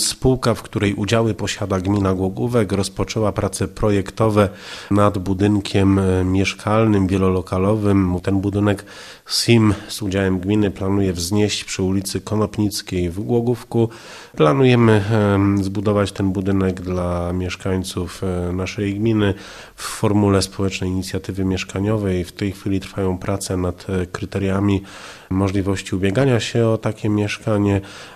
Spółka, w której udziały posiada gmina Głogówek, rozpoczęła prace projektowe nad budynkiem e, mieszkalnym, wielolokalowym. Ten budynek SIM z udziałem gminy planuje wznieść przy ulicy Konopnickiej w Głogówku. Planujemy zbudować ten budynek dla mieszkańców e, naszej gminy w formule społecznej inicjatywy mieszkaniowej. W tej chwili trwają prace nad e, kryteriami możliwości ubiegania się o takie mieszkanie.